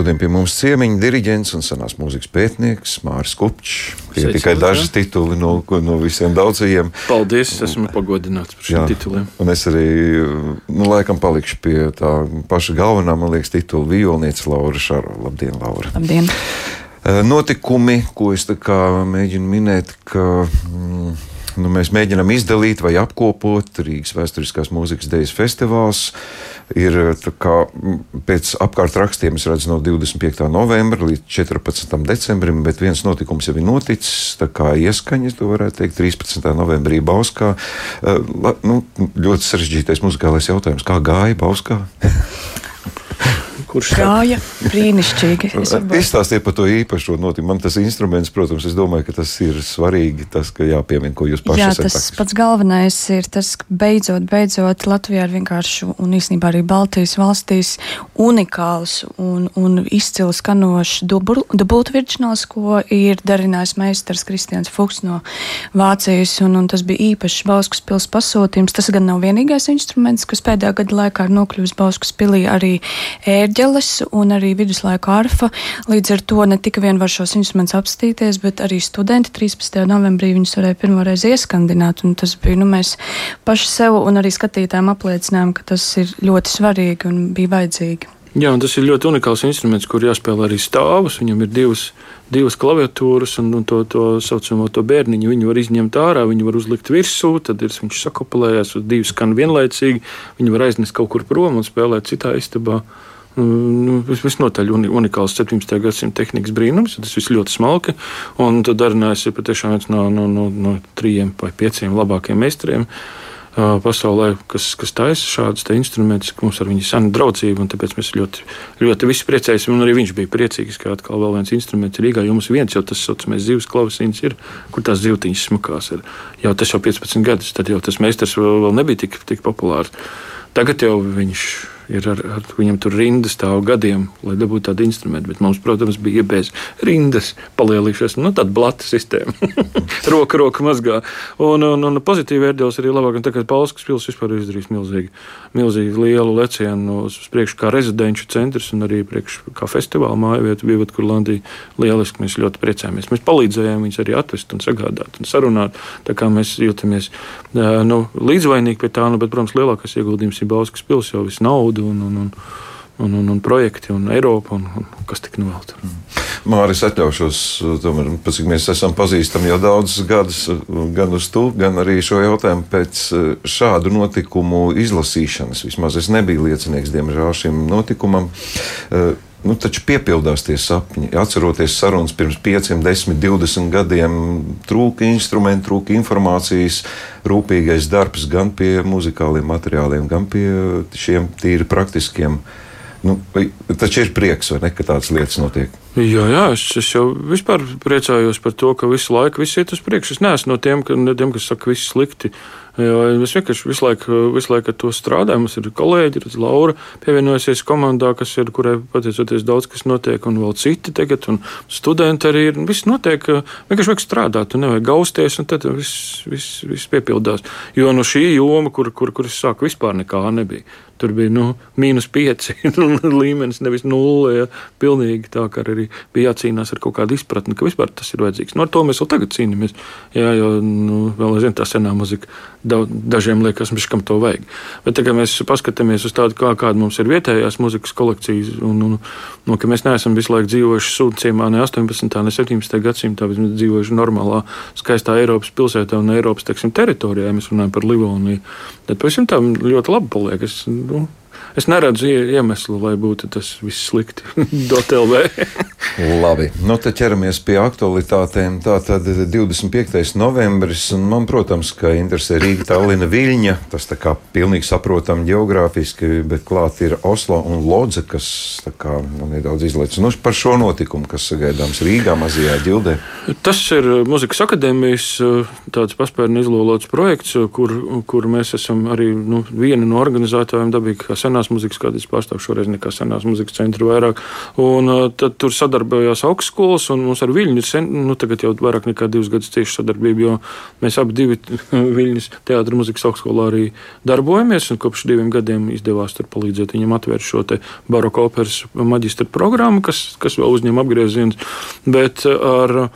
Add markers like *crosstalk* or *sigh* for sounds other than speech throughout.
Šodien pie mums ciemiņš, diriģents un senās mūzikas pētnieks Mārcis Kupčs. Tie ir tikai daži tituli no, no visiem daudzajiem. Paldies, esmu pagodināts par šiem tituliem. Un es arī, nu, laikam, palikšu pie tā paša galvenā, man liekas, titula violnieca Laura Šaro. Labdien, Laura! Labdien! Eh, notikumi, ko es mēģinu minēt, ka mm, nu, mēs mēģinām izdalīt vai apkopot Rīgas vēsturiskās mūzikas dēļas festivāls. Ir kā, pēc apkārt rakstiem, es redzu, no 25. novembra līdz 14. decembrim, bet viens notikums jau ir noticis. Tā kā ieskaņas, to varētu teikt, 13. novembrī Bauskā. Uh, nu, ļoti sarežģītais muzikālais jautājums, kā gāja Bauskā? *laughs* Kurš gāja brīnišķīgi? Izstāstiet par to īpašo notikumu. Man tas instruments, protams, es domāju, ka tas ir svarīgi, tas, ka jāpiemina, ko jūs paši Jā, tas esat. pats galvenais ir tas, ka beidzot, beidzot Latvijā ir vienkārši un īstenībā arī Baltijas valstīs unikāls un, un izcils skanošs dubultvirģināls, ko ir darinājis meistars Kristians Fuchs no Vācijas, un, un tas bija īpašs Bauskas pils pasūtījums. Tas gan nav vienīgais instruments, kas pēdējā gada laikā ir nokļuvis Bauskas pilī arī ērģi ērģeles un arī viduslaiku arfa. Līdz ar to ne tikai var šos instrumentus apstīties, bet arī studenti 13. novembrī viņus varēja pirmoreiz ieskandināt. Tas bija, nu, mēs paši sev un arī skatītājiem apliecinājām, ka tas ir ļoti svarīgi un bija vajadzīgi. Jā, tas ir ļoti unikāls instruments, kur jāspēlē arī stāvus. Viņam ir divas, divas klaviatūras, un, un to tā saucamo to bērniņu viņi var izņemt ārā, viņi var uzlikt virsū, tad ir, viņš sakopulējās uz divu skanu vienlaicīgi. Viņi var aiznest kaut kur prom un spēlēt citā istabā. Nu, visnotaļ unikāls 17. gadsimta tehnikas brīnums. Tas viss ļoti smalki. Un Darnēs ir patiešām viens no, no, no, no trījiem vai pieciem labākajiem meistariem. Pasaulē, kas, kas taisa šādus instrumentus, mums ar viņu sena draudzība, un tāpēc mēs ļoti, ļoti visi priecājamies. Un arī viņš bija priecīgs, ka atkal vēl viens instruments Rīgā. Jo mums viens jau tas saucamais zivs klausīns ir, kur tās zivtiņas smukās ir. Jau tas jau 15 gadus, tad jau tas meistars vēl, vēl nebija tik, tik populārs. Tagad jau viņš ir ar, ar viņam tur rindas stāv gadiem, lai dabūtu tādu instrumentu. Bet mums, protams, bija bez rindas palielījušies. Nu, tāda blata sistēma. *laughs* roka, roka mazgā. Un, un, un pozitīvi vērtējos arī labāk. Un tagad Pauskas pils vispār izdarījis milzīgi, milzīgi lielu lecienu uz priekšu kā rezidenču centrs un arī priekš kā festivāla māja vieta bija, kur Landija lieliski mēs ļoti priecājamies. Mēs palīdzējām viņus arī atvest un sagādāt un sarunāt. Tā kā mēs jūtamies nu, līdzvainīgi pie tā, nu, bet, protams, lielākais ieguldījums ir Bauskas pils jau visu naudu naudu un, un, un, un, un, un projekti un Eiropa un, un kas tik vēl tur. Māris atļaušos, tomēr, cik mēs esam pazīstami jau daudzus gadus, gan uz to, gan arī šo jautājumu pēc eh, šādu notikumu izlasīšanas. Vismaz es nebiju liecinieks, diemžēl, šim notikumam. Uh, Nu, taču piepildās tie sapņi. Atceroties sarunas pirms 5, 10, 20 gadiem, trūka instrumentu, trūka informācijas, rūpīgais darbs gan pie muzikāliem materiāliem, gan pie šiem tīri praktiskiem. Nu, taču ir prieks, ne, ka tādas lietas notiek. Jā, jā es, es jau vispār priecājos par to, ka visu laiku viss iet uz priekšu. Es neesmu no tiem, ka, ne tiem kas saka, ka viss slikti. Jo mēs vienkārši visu laiku, visu laiku ar to strādājam. Mums ir kolēģi, ir Laura pievienojusies komandā, kas ir, kurai pateicoties daudz kas notiek, un vēl citi tagad, un studenti arī ir. Viss notiek, vienkārši vajag strādāt, un nevajag gausties, un tad viss, viss, viss piepildās. Jo no šī joma, kur, kur, kur es sāku, vispār nekā nebija. Tur bija nu, mīnus pieci *laughs* līmenis, nevis nulle. Ja, pilnīgi tā, ka arī bija jācīnās ar kaut kādu izpratni, ka vispār tas ir vajadzīgs. Nu, ar to mēs vēl tagad cīnāmies. Jā, jo nu, vēl aizvien tā senā muzika dažiem liekas, kam to vajag. Bet tagad mēs paskatāmies uz tādu, kā, kāda mums ir vietējās muzikas kolekcijas, un, un, un ka mēs neesam visu laiku dzīvojuši sūdzīmā ne 18. ne 17. gadsimtā, bet mēs dzīvojuši normālā, skaistā Eiropas pilsētā un Eiropas teiksim, teritorijā. Mēs runājam par Livoniju. Tad pavisam tā ļoti labi paliek. Es, nu, es neredzu iemeslu, lai būtu tas viss slikti. *laughs* DOTLV. Labi, nu tad ķeramies pie aktualitātēm. Tā tad 25. novembris, un man, protams, ka interesē Rīga, Tallina, Viļņa. Tas tā kā pilnīgi saprotam geogrāfiski, bet klāt ir Oslo un Lodze, kas tā kā man nedaudz izlaiž. Nu, par šo notikumu, kas sagaidāms Rīgā, mazajā ģildē. Tas ir muzikas akadēmijas tāds paspērni izlolots projekts, kur, kur mēs esam arī nu, viena no organizatoriem dabīgi, kā senās muzikas, kādas pārstāv šoreiz nekā senās muzikas centra vairāk. Un tad tur sadarbības darbojās augstskolas, un mums ar Viļņu sen, nu, tagad jau vairāk nekā divus gadus cieši sadarbība, jo mēs abi divi *laughs* Viļņas teātra muzikas augstskolā arī darbojamies, un kopš diviem gadiem izdevās tur palīdzēt viņam atvērt šo te baroka operas maģistra programmu, kas, kas vēl uzņem apgriezienus, bet ar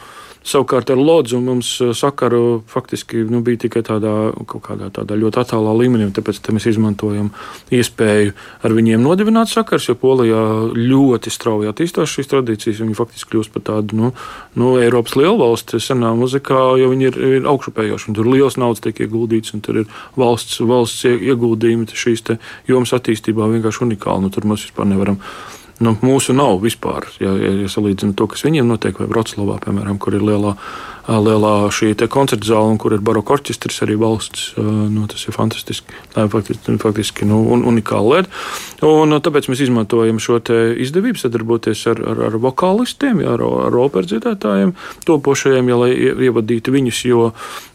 Savukārt ar Lodzu mums eh, sakaru faktiski nu, bija tikai tādā, tādā ļoti attālā līmenī, tāpēc mēs izmantojam iespēju ar viņiem nodibināt sakars, jo Polijā ļoti strauji attīstās šīs tradīcijas. Viņi faktiski kļūst par tādu nu, nu, Eiropas lielvalsti senā muzikā, jo viņi ir, ir augšupējoši. Tur liels naudas tiek ieguldīts, un tur ir valsts, valsts ieguldījumi šīs jomas attīstībā vienkārši unikāli. Nu, tur mēs vispār nevaram Nu, mūsu nav vispār, ja, ja, ja salīdzinām to, kas viņiem notiek, vai Vroclavā, piemēram, kur ir lielā, lielā koncerta zāle un kur ir baroka orķestris, arī valsts. Nu, tas ir fantastiski. Tā ir faktiski, faktiski nu, un, unikāla lieta. Un, tāpēc mēs izmantojam šo izdevību sadarboties ar, ar, ar vokālistiem, ja, ar, ar operas dziedātājiem, topošajiem, ja, lai ievadītu viņus, jo,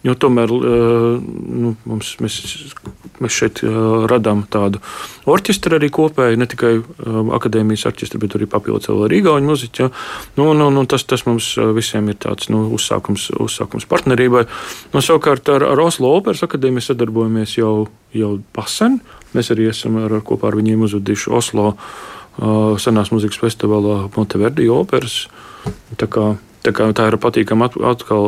jo tomēr nu, mums, mēs Mēs šeit radām tādu orķestru arī kopēju, ne tikai akadēmijas orķestru, bet arī papildus vēl ar Igaunu muziķu. Ja? Nu, nu, nu, tas, tas mums visiem ir tāds nu, uzsākums, uzsākums partnerībai. Nu, savukārt ar, ar Oslo operas akadēmiju sadarbojamies jau, jau pasen. Mēs arī esam ar, kopā ar viņiem uzvadījuši Oslo uh, senās muzikas festivālā Monteverdi operas. Tā kā Tā, kā, tā ir patīkama atkal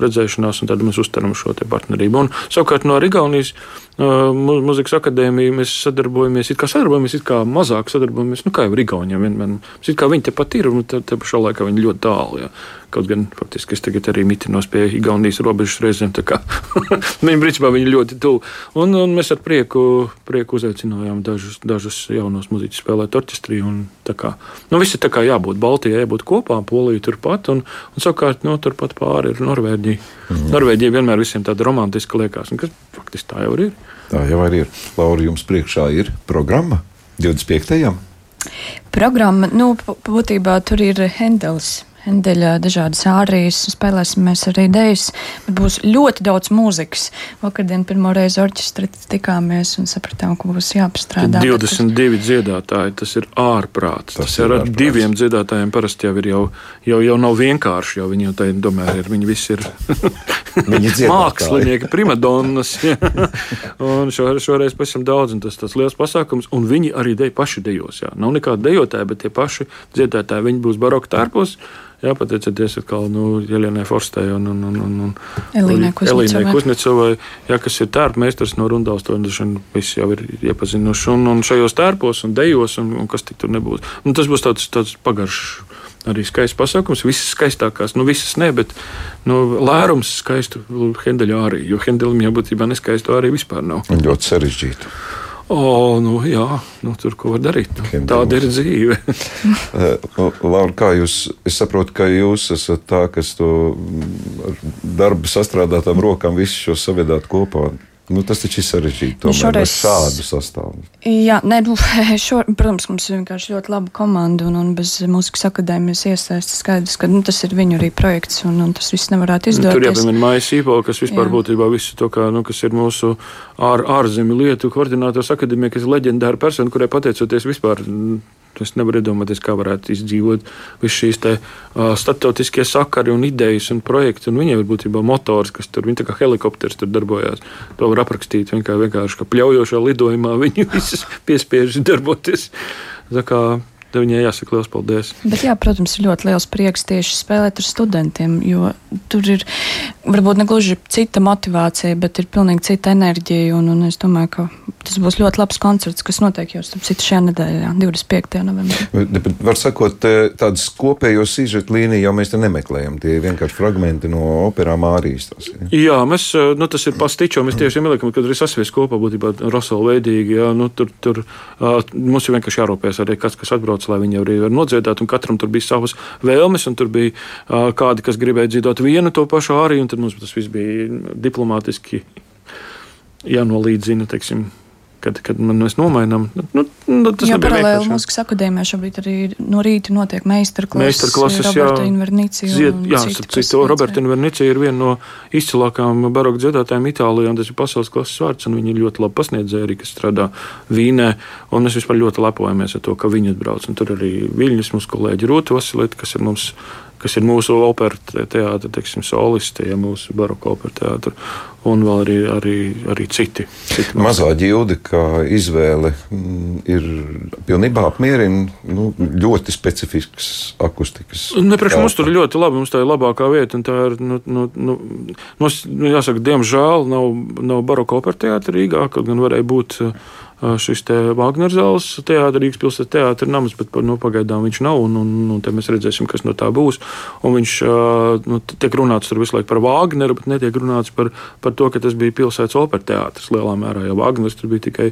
redzēšanās, un tad mēs uztveram šo partnerību. Un, savukārt no Igaunijas uh, muzikas akadēmijas mēs sadarbojamies, it kā sadarbojamies, it kā mazāk sadarbojamies, nu kā jau ar Igauniem. Vienmēr, it kā viņi tepat ir, un te, te pašā laikā viņi ļoti tālu. Jā. Kaut gan faktiski es tagad arī mitinos pie Igaunijas robežas reizēm. *laughs* Viņam principā viņi ļoti tuvu. Un, un mēs ar prieku, prieku uzaicinājām dažus, dažus jaunos muzeķus spēlēt orķestrī. Kā, nu, visi tā kā jābūt Baltijai, jābūt kopā, Polija turpat. Un, un savukārt nu, turpat pāri ir Norvēģija. Mm. Norvēģija vienmēr visiem tāda romantiska liekas, un kas faktiski tā jau ir. Tā jau ir. Laura, jums priekšā ir programma 25. Programma, nu, būtībā tur ir Hendels Hendeļa dažādas ārijas, spēlēsim mēs arī dēļas, bet būs ļoti daudz mūzikas. Vakardien pirmo reizi orķestri tikāmies un sapratām, ka būs jāpastrādā. 22 tas... dziedātāji, tas ir ārprāts. Tas, tas ir ar ārprāts. diviem dziedātājiem parasti jau ir jau, jau, jau nav vienkārši, jo viņi jau tā domāju, ir, viņi visi ir *laughs* mākslinieki, primadonnas. un šo, šoreiz pavisam daudz, un tas tas liels pasākums, un viņi arī dej paši dejos. Jā. Nav nekāda dejotāja, bet tie paši dziedātāji, viņi būs baroka tērpos. Jā, pateicoties atkal nu, Jelenai Forstei un, un, un, un, un Elīnai Kuznecovai, jā, kas ir tērpa meistars no Rundāls, to visi jau ir iepazinuši. Un, un šajos tērpos un dejos, un, un kas tik tur nebūs. Un tas būs tāds, tāds pagaršs. Arī skaists pasākums, visas skaistākās, nu visas ne, bet nu, lērums skaistu Hendeļu arī, jo Hendelim jau būtībā neskaistu arī vispār nav. Un ļoti sarežģītu. O, nu, jā, nu, tur ko var darīt. Nu, tāda ir dzīve. *laughs* Eh, Laura, kā jūs, es saprotu, ka jūs esat tā, kas to darbu sastrādātām rokām visu šo savedāt kopā. Nu, tas taču ir sarežģīti. Tomēr, šoreiz šādu sastāvu. Jā, nē, nu, *laughs* šo, protams, mums ir vienkārši ļoti laba komanda un, un bez mūzikas akadēmijas iesaistas skaidrs, ka nu, tas ir viņu arī projekts un, un tas viss nevarētu izdarīt. Tur jāpiemina Maija Sīpola, kas vispār jā. būtībā visu to, kā, nu, kas ir mūsu ār, ārzemju lietu koordinātors akadēmija, kas ir leģendāra persona, kurai pateicoties vispār Es nevaru iedomāties, kā varētu izdzīvot visas šīs te, uh, starptautiskie sakari un idejas un projekti. Un viņiem ir būtībā motors, kas tur ir kā helikopters tur darbojās. To var aprakstīt vienkārši, vienkārši ka pļaujošā lidojumā *laughs* viņi visus piespiež darboties. Tā kā Tad viņai jāsaka liels paldies. Bet, jā, protams, ir ļoti liels prieks tieši spēlēt ar studentiem, jo tur ir varbūt ne gluži cita motivācija, bet ir pilnīgi cita enerģija. Un, un es domāju, ka tas būs ļoti labs koncerts, kas notiek jau starp citu šajā nedēļā, 25. novembrī. Var sakot, tādas kopējos sižetu līniju jau mēs te nemeklējam. Tie ir vienkārši fragmenti no operām Mārijas. Tas, ja? Jā, mēs, nu, tas ir pastičo, mēs tieši ieliekam, kad ir sasvies kopā būtībā Rosela veidīgi. Jā, nu, tur, tur, mums ir vienkārši jārūpēs arī kāds, kas atbrauc dziedāts, lai viņi arī var nodziedāt. Katram tur bija savas vēlmes, un tur bija uh, kādi, kas gribēja dziedāt vienu to pašu arī, tad mums tas viss bija diplomātiski jānolīdzina. Teiksim, kad, kad mēs nomainām. Nu, nu, tas jā, paralēli mūzikas akadēmijā šobrīd arī no rīta notiek meistarklases. Meistarklases, jā. Zied, jā, starp citu, Roberta Invernicija ir viena no izcilākām baroka dziedātājiem Itālijā, un tas ir pasaules klases vārds, un viņi ir ļoti labi pasniedzēji arī, kas strādā Vīnē, un mēs vispār ļoti lepojamies ar to, ka viņi atbrauc. Un tur arī Viļņas, mūsu kolēģi Rūta Vasilita, kas ir mums kas ir mūsu opera teātris, teiksim, solisti, ja mūsu baroka opera teātris, un vēl arī, arī, arī citi. citi Mazā ģilde, kā izvēle, mm, ir pilnībā apmierina nu, ļoti specifisks akustikas. Nepriekš mums tur ļoti labi, mums tā ir labākā vieta, un tā ir, nu, nu, nu, nu, jāsaka, diemžēl nav, nav baroka opera teātris Rīgā, kaut gan varēja būt. Uh, šis Wagner zāles teātris, Rīgas pilsētas teātris nams, bet nu, pagaidām viņš nav. Un, un, un mēs redzēsim, kas no tā būs. Un viņš nu, tiek runāts tur visu laiku par Wagneru, bet netiek runāts par, par to, ka tas bija pilsētas opera teātris lielā mērā. Jo Wagners tur bija tikai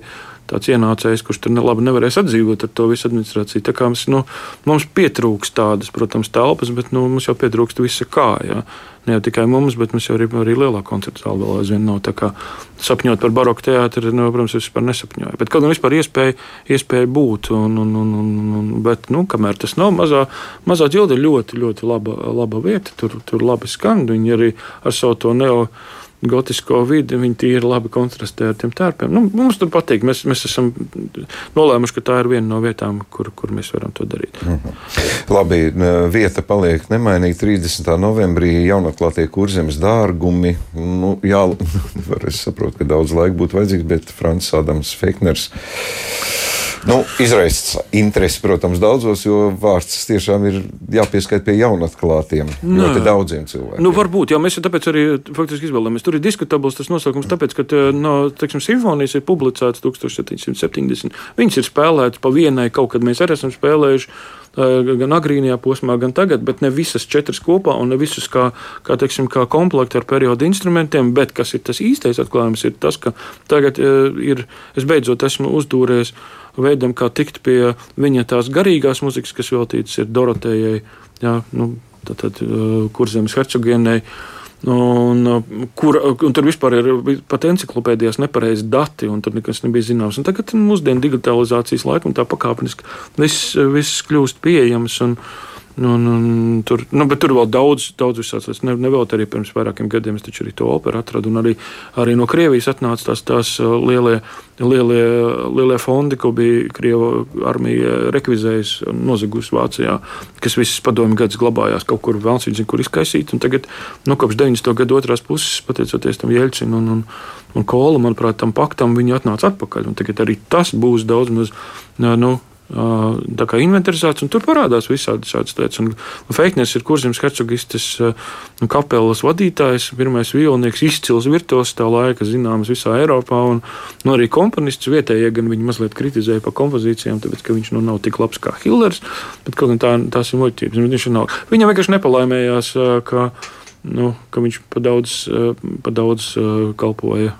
tāds ienācējs, kurš tur labi nevarēs atdzīvot ar to visu administrāciju. Tā kā mums, nu, mums pietrūkst tādas, protams, telpas, bet nu, mums jau pietrūkst visa kā. Jā. Ne jau tikai mums, bet mums jau arī, arī lielā koncerta zāle vēl aizvien nav. Tā kā sapņot par baroku teātri, nu, protams, es vispār nesapņoju. Bet kaut gan vispār iespēja, iespēja būt, un, un, un, un, un, bet, nu, kamēr tas nav, mazā, mazā ģilde ļoti, ļoti laba, laba vieta, tur, tur labi skan, viņi arī ar savu to neo gotisko vidi, viņi tīri labi kontrastē ar tiem tērpiem. Nu, mums tur patīk. Mēs, mēs esam nolēmuši, ka tā ir viena no vietām, kur, kur mēs varam to darīt. Mm -hmm. Labi, vieta paliek nemainīga. 30. novembrī jaunaklātie kurzemes dārgumi. Nu, jā, *laughs* es saprotu, ka daudz laika būtu vajadzīgs, bet Francis Adams Fekners Nu, Izraisa interesi, protams, daudzos, jo vārds tiešām ir jāpieskaita pie jaunatklātiem. Ļoti daudziem cilvēkiem. Nu, varbūt, jā, mēs tāpēc arī faktiski izvēlējāmies. Tur ir diskutabls tas nosaukums, tāpēc, ka eh, no, teiksim, simfonijas ir publicētas 1770. Viņas ir spēlētas pa vienai, kaut kad mēs arī esam spēlējuši eh, gan agrīnijā posmā, gan tagad, bet ne visas četras kopā un ne visus kā, kā, teiksim, kā komplekti ar periodu instrumentiem. Bet kas ir tas īstais atklājums, ir tas, ka tagad uh, ir, es beidzot esmu uzdūrējis veidam, kā tikt pie viņa tās garīgās muzikas, kas veltītas ir Dorotējai, jā, nu, tātad, uh, kurzemes hercogienei. Un, uh, kur, un tur vispār ir pat encyklopēdijās nepareizi dati, un tur nekas nebija zināms. Un tagad mūsdienu digitalizācijas laikā tā pakāpeniski viss, viss kļūst pieejams. Un, Un, un, tur, nu, tur vēl daudz, daudz visādas lietas. Ne, nevēl arī pirms vairākiem gadiem es arī to operu atradu. Arī, arī no Krievijas atnāca tās, tās uh, lielie, lielie, lielie fondi, ko bija Krieva armija rekvizējusi un nozagusi Vācijā, kas visas padomju gadus glabājās kaut kur vēl cits, kur izkaisīt. Un tagad, nu, kopš 90. gada otrās puses, pateicoties tam Jeļcinam un, un, un Kola, manuprāt, tam paktam, viņi atnāca atpakaļ. Un tagad arī tas būs daudz maz. Nu, kā inventarizēts, un tur parādās visādi šādas lietas. Un Feikners ir kurzems hercogistes nu, kapelas vadītājs, pirmais violnieks, izcils virtuos tā laika, zināms visā Eiropā, un nu, arī komponists vietējie gan viņu mazliet kritizēja par kompozīcijām, tāpēc, ka viņš nu nav tik labs kā Hillers, bet kaut gan tā, tās ir muļķības. Viņam vienkārši nepalaimējās, ka, nu, ka viņš pa daudz, pa daudz kalpoja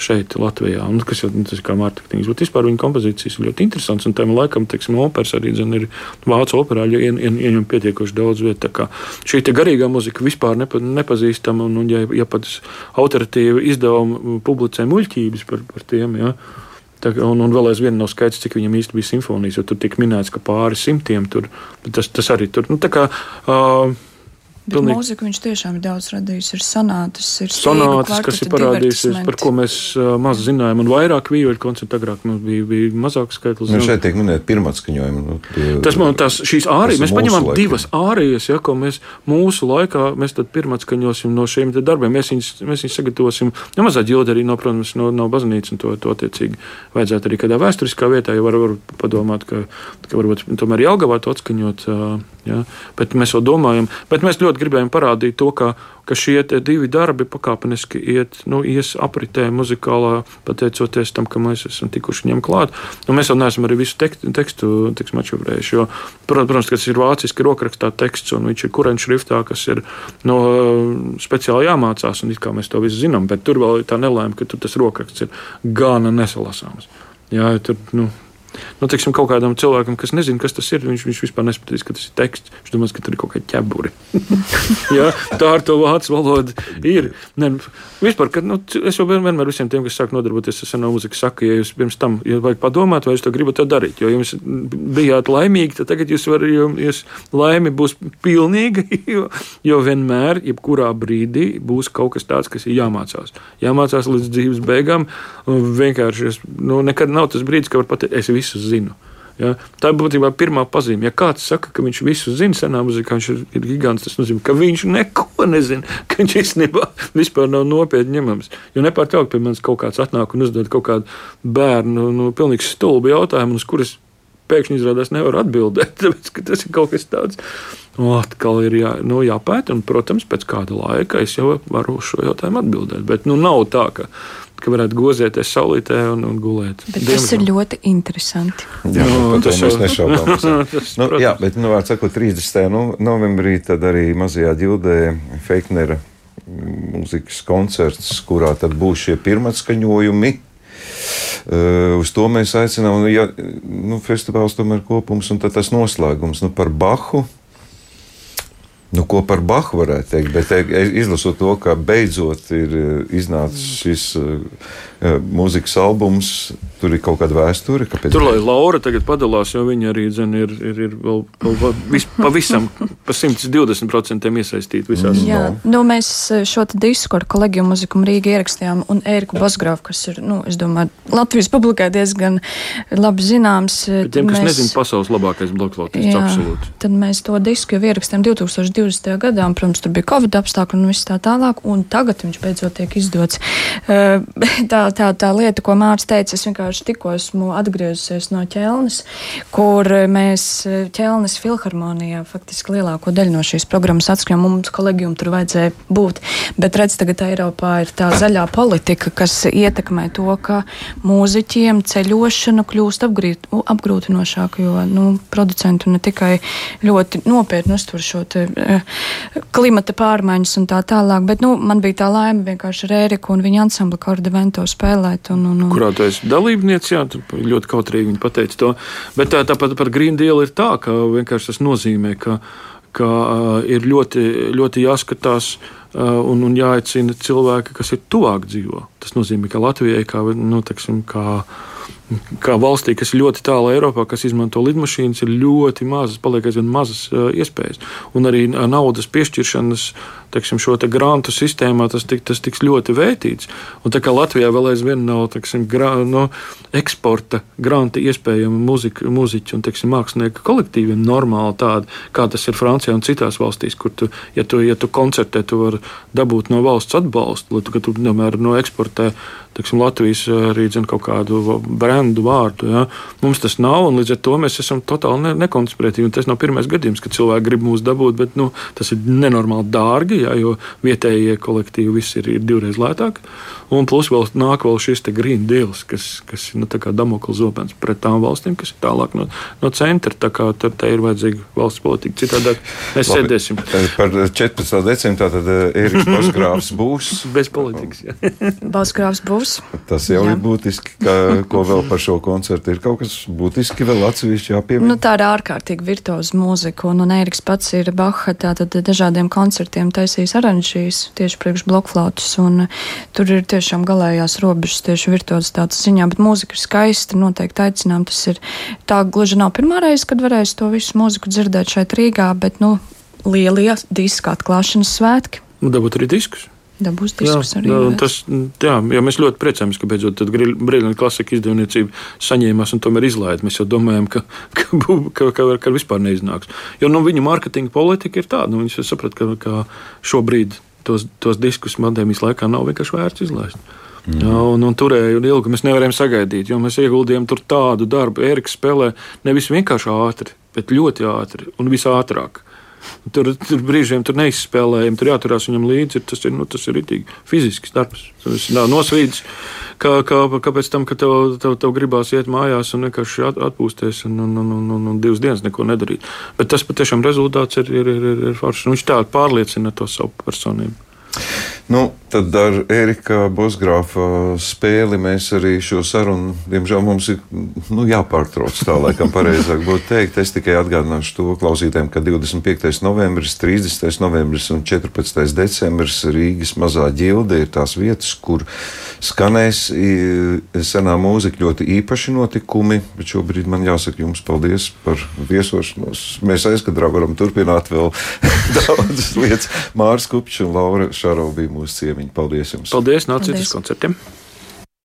šeit, Latvijā. Un, kas jau tas ir kā mārketinga, bet vispār viņa kompozīcijas ir ļoti interesants. Un tam laikam, teiksim, operas arī zin, ir vācu operā ien, ien, ieņem pietiekoši daudz vietu. Šī garīgā muzika vispār nepa, nepazīstama, un, un ja, ja pat autoritīvi izdevumi publicē muļķības par, par tiem. Ja, Tā, un, un vēl aizvien nav skaidrs, cik viņam īsti bija simfonijas, jo tur tika minēts, ka pāri simtiem tur. Tas, tas arī tur. Nu, kā, uh, Bet Pilnīgi. mūziku viņš tiešām ir daudz radījis. Ir sonātas, ir sonātas kas ir parādījusies, par ko mēs uh, maz zinājām. Un vairāk vīļu koncertu agrāk mums bija, bija mazāks skaitlis. Nu, šeit tiek minēta pirmā skaņojuma. Nu, tie, tas man tās šīs ārijas, mēs paņemam laikam. divas ārijas, ja, ko mēs mūsu laikā, mēs tad pirmā skaņosim no šiem darbiem. Mēs viņus, mēs viņus sagatavosim, ja mazā ģilda arī no, protams, no, no baznīcas, un to, to attiecīgi vajadzētu arī kādā vēsturiskā vietā, ja var, var padomāt, ka, ka varbūt tomēr Jelgavā to atskaņot. Ja? Bet mēs jau domājam, bet mēs ļoti gribējām parādīt to, ka, ka šie divi darbi pakāpeniski iet, nu, ies apritē muzikālā, pateicoties tam, ka mēs esam tikuši ņem klāt. Nu, mēs vēl neesam arī visu tekstu, tekstu tekstu atšifrējuši, jo, protams, tas ir vāciski rokrakstā teksts, un viņš ir kurenču šriftā, kas ir no, speciāli jāmācās, un it kā mēs to visu zinām, bet tur vēl ir tā nelēma, ka tas rokraksts ir gana nesalasāms. Jā, tur, nu, nu, teiksim, kaut kādam cilvēkam, kas nezina, kas tas ir, viņš, viņš vispār nespētīs, ka tas ir teksts. Viņš domās, ka tur ir kaut kāda ķeburi. *laughs* ja, tā ar to vācu valodu ir. Ne, vispār, kad, nu, es jau vienmēr visiem tiem, kas sāk nodarboties ar seno mūziku, saku, ja jūs pirms tam ja vajag padomāt, vai jūs to gribat darīt. Jo, jums bijāt laimīgi, tad tagad jūs varat, jūs laimi būs pilnīga, *laughs* jo, jo vienmēr, jebkurā brīdī būs kaut kas tāds, kas ir jāmācās. Jāmācās līdz dzīves beigām. Vienkārši nu, nekad nav tas brīdis, kad var pateikt, es visu zinu. Ja? Tā ir būtībā pirmā pazīme. Ja kāds saka, ka viņš visu zina, senā mūzikā viņš ir, ir gigants, tas nozīmē, ka viņš neko nezina, *laughs* ka viņš īstenībā vispār nav nopietni ņemams. Jo nepārtraukti pie manis kaut kāds atnāk un uzdod kaut kādu bērnu, nu, pilnīgi stulbu jautājumu, uz kuras pēkšņi izrādās nevar atbildēt, *laughs* tāpēc ka tas ir kaut kas tāds. Nu, atkal ir jā, nu, jāpēta, un, protams, pēc kāda laika es jau varu uz šo jautājumu atbildēt. Bet nu, nav tā, ka ka varētu gozēties saulītē un, un gulēt. Bet Diemžēl. tas ir ļoti interesanti. Jā, nu, tas jau mēs nešaubāmies. *laughs* nu, jā, bet, nu, vārds sakot, 30. Nu, novembrī tad arī mazajā ģildē Feiknera mūzikas koncerts, kurā tad būs šie pirmatskaņojumi. Uh, uz to mēs aicinām, nu, ja, nu, festivāls tomēr kopums un tas noslēgums nu, par Bahu. Nu, ko par Bahu varētu teikt? Bet e, izlasot to, ka beidzot ir e, iznācis šis uh, mūzikas albums, tur ir kaut kāda vēsture. Kāpēc? Tur, lai Laura tagad padalās, jo viņa arī zin, ir, ir, ir vēl, vēl vis, *laughs* pavisam pa 120% iesaistīta visās. Jā, no. nu, mēs šo disku ar kolēģiju muziku Rīgā ierakstījām, un Ēriku Basgrāfu, kas ir, nu, es domāju, Latvijas publikai diezgan labi zināms. Bet tiem, kas mēs, nezina, pasaules labākais blokflautis, absolūti. Tad mēs to disku jau ierakstījām 2020. 2020. gadā, un, protams, tur bija Covid apstākļi un viss tā tālāk, un tagad viņš beidzot tiek izdots. Eh, *laughs* tā, tā, tā lieta, ko Mārcis teica, es vienkārši tikko esmu atgriezusies no ķelnes, kur mēs eh, ķelnes filharmonijā faktiski lielāko daļu no šīs programmas atskrijām. Mums kolēģiem tur vajadzēja būt, bet redz, tagad Eiropā ir tā zaļā politika, kas ietekmē to, ka mūziķiem ceļošana kļūst apgrīt, apgrūtinošāka, jo nu, producenti ne tikai ļoti nopietni uztver šo te, klimata pārmaiņas un tā tālāk. Bet nu, man bija tā laime vienkārši ar Ēriku un viņa ansambli Kordevento spēlēt. Un, un, un... Kurā tu esi dalībniece, jā, ļoti kautrīgi viņa pateica to. Bet tā, tāpat par Green Deal ir tā, ka vienkārši tas nozīmē, ka, ka ir ļoti, ļoti jāskatās. Un, un jāaicina cilvēki, kas ir tuvāk dzīvo. Tas nozīmē, ka Latvijai, kā, nu, teksim, kā kā valstī, kas ir ļoti tālu Eiropā, kas izmanto lidmašīnas, ir ļoti mazas, paliek aizvien mazas iespējas. Un arī naudas piešķiršanas teiksim, šo te grantu sistēmā tas, tik, tas tiks ļoti vērtīts. Un tā kā Latvijā vēl aizvien nav teiksim, gra, no, eksporta granti iespējami muzika, muziķu un teiksim, mākslinieku kolektīviem normāli tādi, kā tas ir Francijā un citās valstīs, kur tu, ja tu, ja tu koncertē, tu vari dabūt no valsts atbalstu, lai tu, tu piemēram, no eksportē teiksim, Latvijas arī zin, kaut kādu brendu vārdu. Ja? Mums tas nav, un līdz ar to mēs esam totāli ne, nekonspiratīvi. Tas nav pirmais gadījums, kad cilvēki grib mūs dabūt, bet nu, tas ir nenormāli dārgi ja, jo vietējie kolektīvi viss ir, ir divreiz lētāk. Un plus vēl nāk vēl šis green deals, kas, kas ir nu, Damokla zobens pret tām valstīm, kas ir tālāk no, no centra. Tā kā tur ir vajadzīga valsts politika. Citādi mēs Labi, sēdēsim. Par 14. decembru tātad Ēriks eh, Baskrāvs būs. *laughs* Bez politikas. *laughs* Baskrāvs būs. Tas jau jā. ir būtiski, ka, ko vēl par šo koncertu ir kaut kas būtiski vēl atsevišķi jāpiemina. Nu, tā ir ārkārtīgi virtuoza mūzika, un, un Ēriks pats ir Baha, tātad dažādiem koncertiem taisījis aranžīs tieši priekš blokflautus, un tur ir tiešām galējās robežas tieši virtuozitātes ziņā, bet mūzika ir skaista, noteikti aicinām. Tas ir tā gluži nav pirmā reize, kad varēs to visu mūziku dzirdēt šeit Rīgā, bet, nu, lielie diska atklāšanas svētki. Un dabūt arī diskus. Dabūs diskus jā, arī. Jā, tas, jā, jā, mēs ļoti priecājamies, ka beidzot Brīļņu klasika izdevniecība saņēmās un tomēr izlaida. Mēs jau domājam, ka, ka, ka, ka, ka vispār neiznāks. Jo nu, viņu mārketinga politika ir tāda, nu, viņi saprot, ka, ka šobrīd tos, tos diskus pandēmijas laikā nav vienkārši vērts izlaist. Mm. Jā, un, un turēja un ilgi mēs nevarējām sagaidīt, jo mēs ieguldījām tur tādu darbu. Eriks spēlē nevis vienkārši ātri, bet ļoti ātri un visātrāk. Tur, tur brīžiem tur neizspēlējam, tur jāturās viņam līdzi. Tas ir, nu, tas ir itīgi fizisks darbs. Tas nav nosvīdis, kā, kā, kāpēc tam, ka tev, tev, tev gribās iet mājās un vienkārši atpūsties un, un, un, un, un, divas dienas neko nedarīt. Bet tas patiešām rezultāts ir, ir, ir, ir, foršs. Viņš tā pārliecina to savu personību. Nu, tad ar Erika Bosgrāfa spēli mēs arī šo sarunu, diemžēl, mums ir nu, jāpārtrauc. Tā laikam pareizāk būtu teikt. Es tikai atgādināšu to klausītājiem, ka 25. novembris, 30. novembris un 14. decembris Rīgas mazā ģilde ir tās vietas, kur skanēs senā mūzika ļoti īpaši notikumi. Bet šobrīd man jāsaka jums paldies par viesošanos. Mēs aizkadrā varam turpināt vēl *laughs* daudzas lietas. Mārs Kupčs un Laura Šarau bija mūsu ciemiņi. Paldies jums! Paldies! Nāciet uz koncertiem!